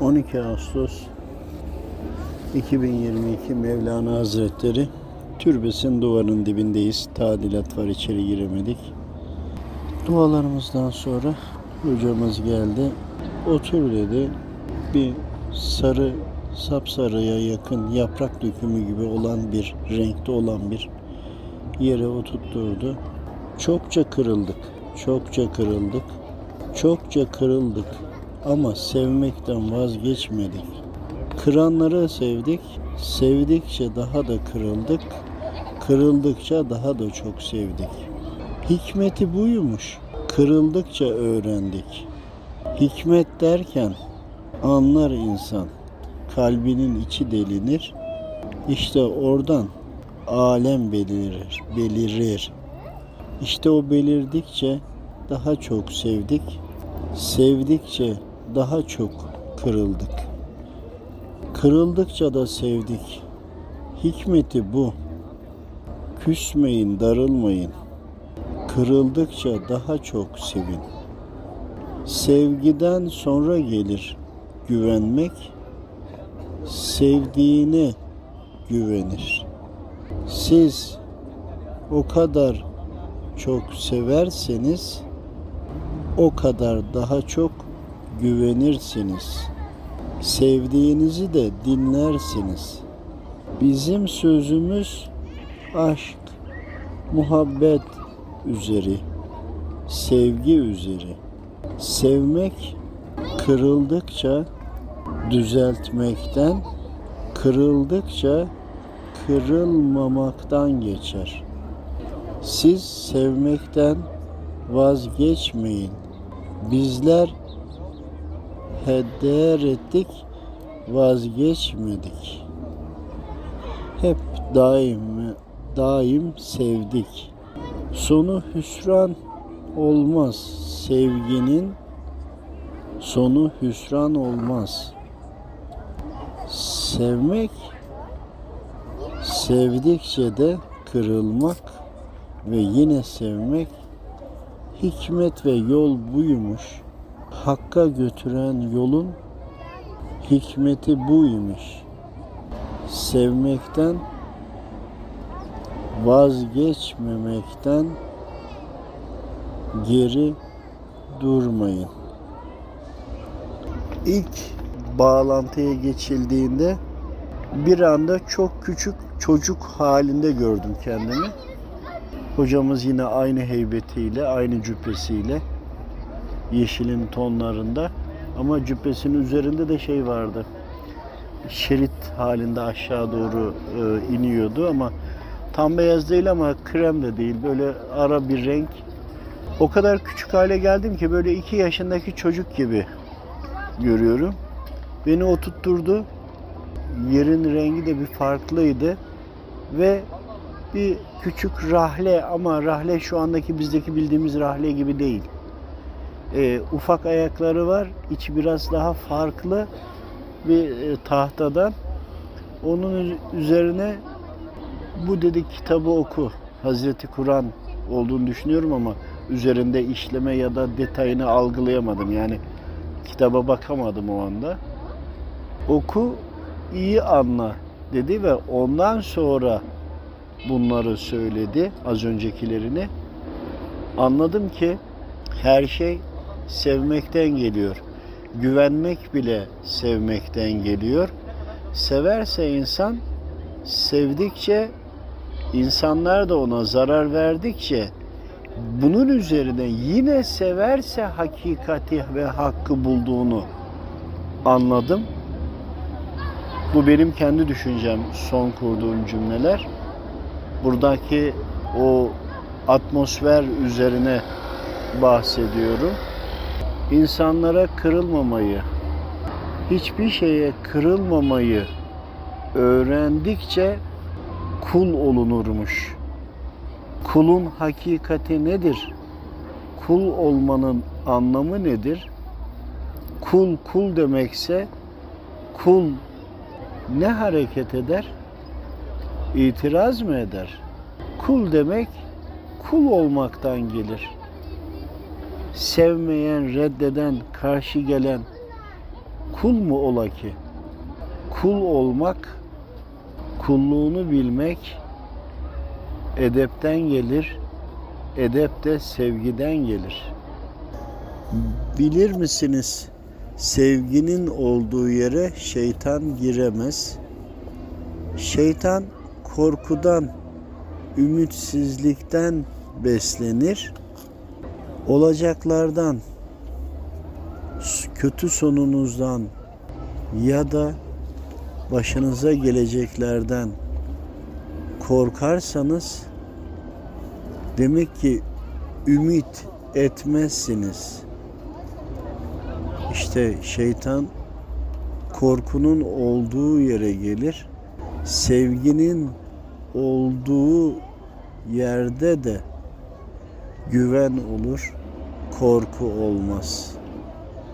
12 Ağustos 2022 Mevlana Hazretleri türbesin duvarın dibindeyiz. Tadilat var içeri giremedik. Dualarımızdan sonra hocamız geldi. Otur dedi. Bir sarı sapsarıya yakın yaprak dökümü gibi olan bir renkte olan bir yere oturtturdu. Çokça kırıldık. Çokça kırıldık. Çokça kırıldık ama sevmekten vazgeçmedik. Kıranları sevdik, sevdikçe daha da kırıldık, kırıldıkça daha da çok sevdik. Hikmeti buymuş, kırıldıkça öğrendik. Hikmet derken anlar insan, kalbinin içi delinir, işte oradan alem belirir, belirir. İşte o belirdikçe daha çok sevdik, sevdikçe daha çok kırıldık. Kırıldıkça da sevdik. Hikmeti bu. Küsmeyin, darılmayın. Kırıldıkça daha çok sevin. Sevgiden sonra gelir güvenmek. Sevdiğine güvenir. Siz o kadar çok severseniz o kadar daha çok güvenirsiniz. Sevdiğinizi de dinlersiniz. Bizim sözümüz aşk, muhabbet üzeri, sevgi üzeri. Sevmek kırıldıkça düzeltmekten, kırıldıkça kırılmamaktan geçer. Siz sevmekten vazgeçmeyin. Bizler heder ettik, vazgeçmedik. Hep daim daim sevdik. Sonu hüsran olmaz. Sevginin sonu hüsran olmaz. Sevmek sevdikçe de kırılmak ve yine sevmek hikmet ve yol buymuş. Hakka götüren yolun hikmeti buymuş. Sevmekten vazgeçmemekten geri durmayın. İlk bağlantıya geçildiğinde bir anda çok küçük çocuk halinde gördüm kendimi. Hocamız yine aynı heybetiyle, aynı cübbesiyle yeşilin tonlarında ama cübbesinin üzerinde de şey vardı. Şerit halinde aşağı doğru e, iniyordu ama tam beyaz değil ama krem de değil. Böyle ara bir renk. O kadar küçük hale geldim ki böyle iki yaşındaki çocuk gibi görüyorum. Beni oturtturdu. Yerin rengi de bir farklıydı. Ve bir küçük rahle ama rahle şu andaki bizdeki bildiğimiz rahle gibi değil. E, ufak ayakları var. İçi biraz daha farklı bir e, tahtadan. Onun üzerine bu dedi kitabı oku. Hazreti Kur'an olduğunu düşünüyorum ama üzerinde işleme ya da detayını algılayamadım. Yani kitaba bakamadım o anda. Oku, iyi anla dedi ve ondan sonra bunları söyledi az öncekilerini. Anladım ki her şey sevmekten geliyor. Güvenmek bile sevmekten geliyor. Severse insan sevdikçe insanlar da ona zarar verdikçe bunun üzerine yine severse hakikati ve hakkı bulduğunu anladım. Bu benim kendi düşüncem, son kurduğum cümleler. Buradaki o atmosfer üzerine bahsediyorum. İnsanlara kırılmamayı, hiçbir şeye kırılmamayı öğrendikçe kul olunurmuş. Kulun hakikati nedir? Kul olmanın anlamı nedir? Kul kul demekse kul ne hareket eder? İtiraz mı eder? Kul demek kul olmaktan gelir. Sevmeyen, reddeden, karşı gelen kul mu ola ki? Kul olmak, kulluğunu bilmek edepten gelir. Edep de sevgiden gelir. Bilir misiniz? Sevginin olduğu yere şeytan giremez. Şeytan korkudan, ümitsizlikten beslenir. Olacaklardan, kötü sonunuzdan ya da başınıza geleceklerden korkarsanız demek ki ümit etmezsiniz. İşte şeytan korkunun olduğu yere gelir. Sevginin olduğu yerde de güven olur, korku olmaz.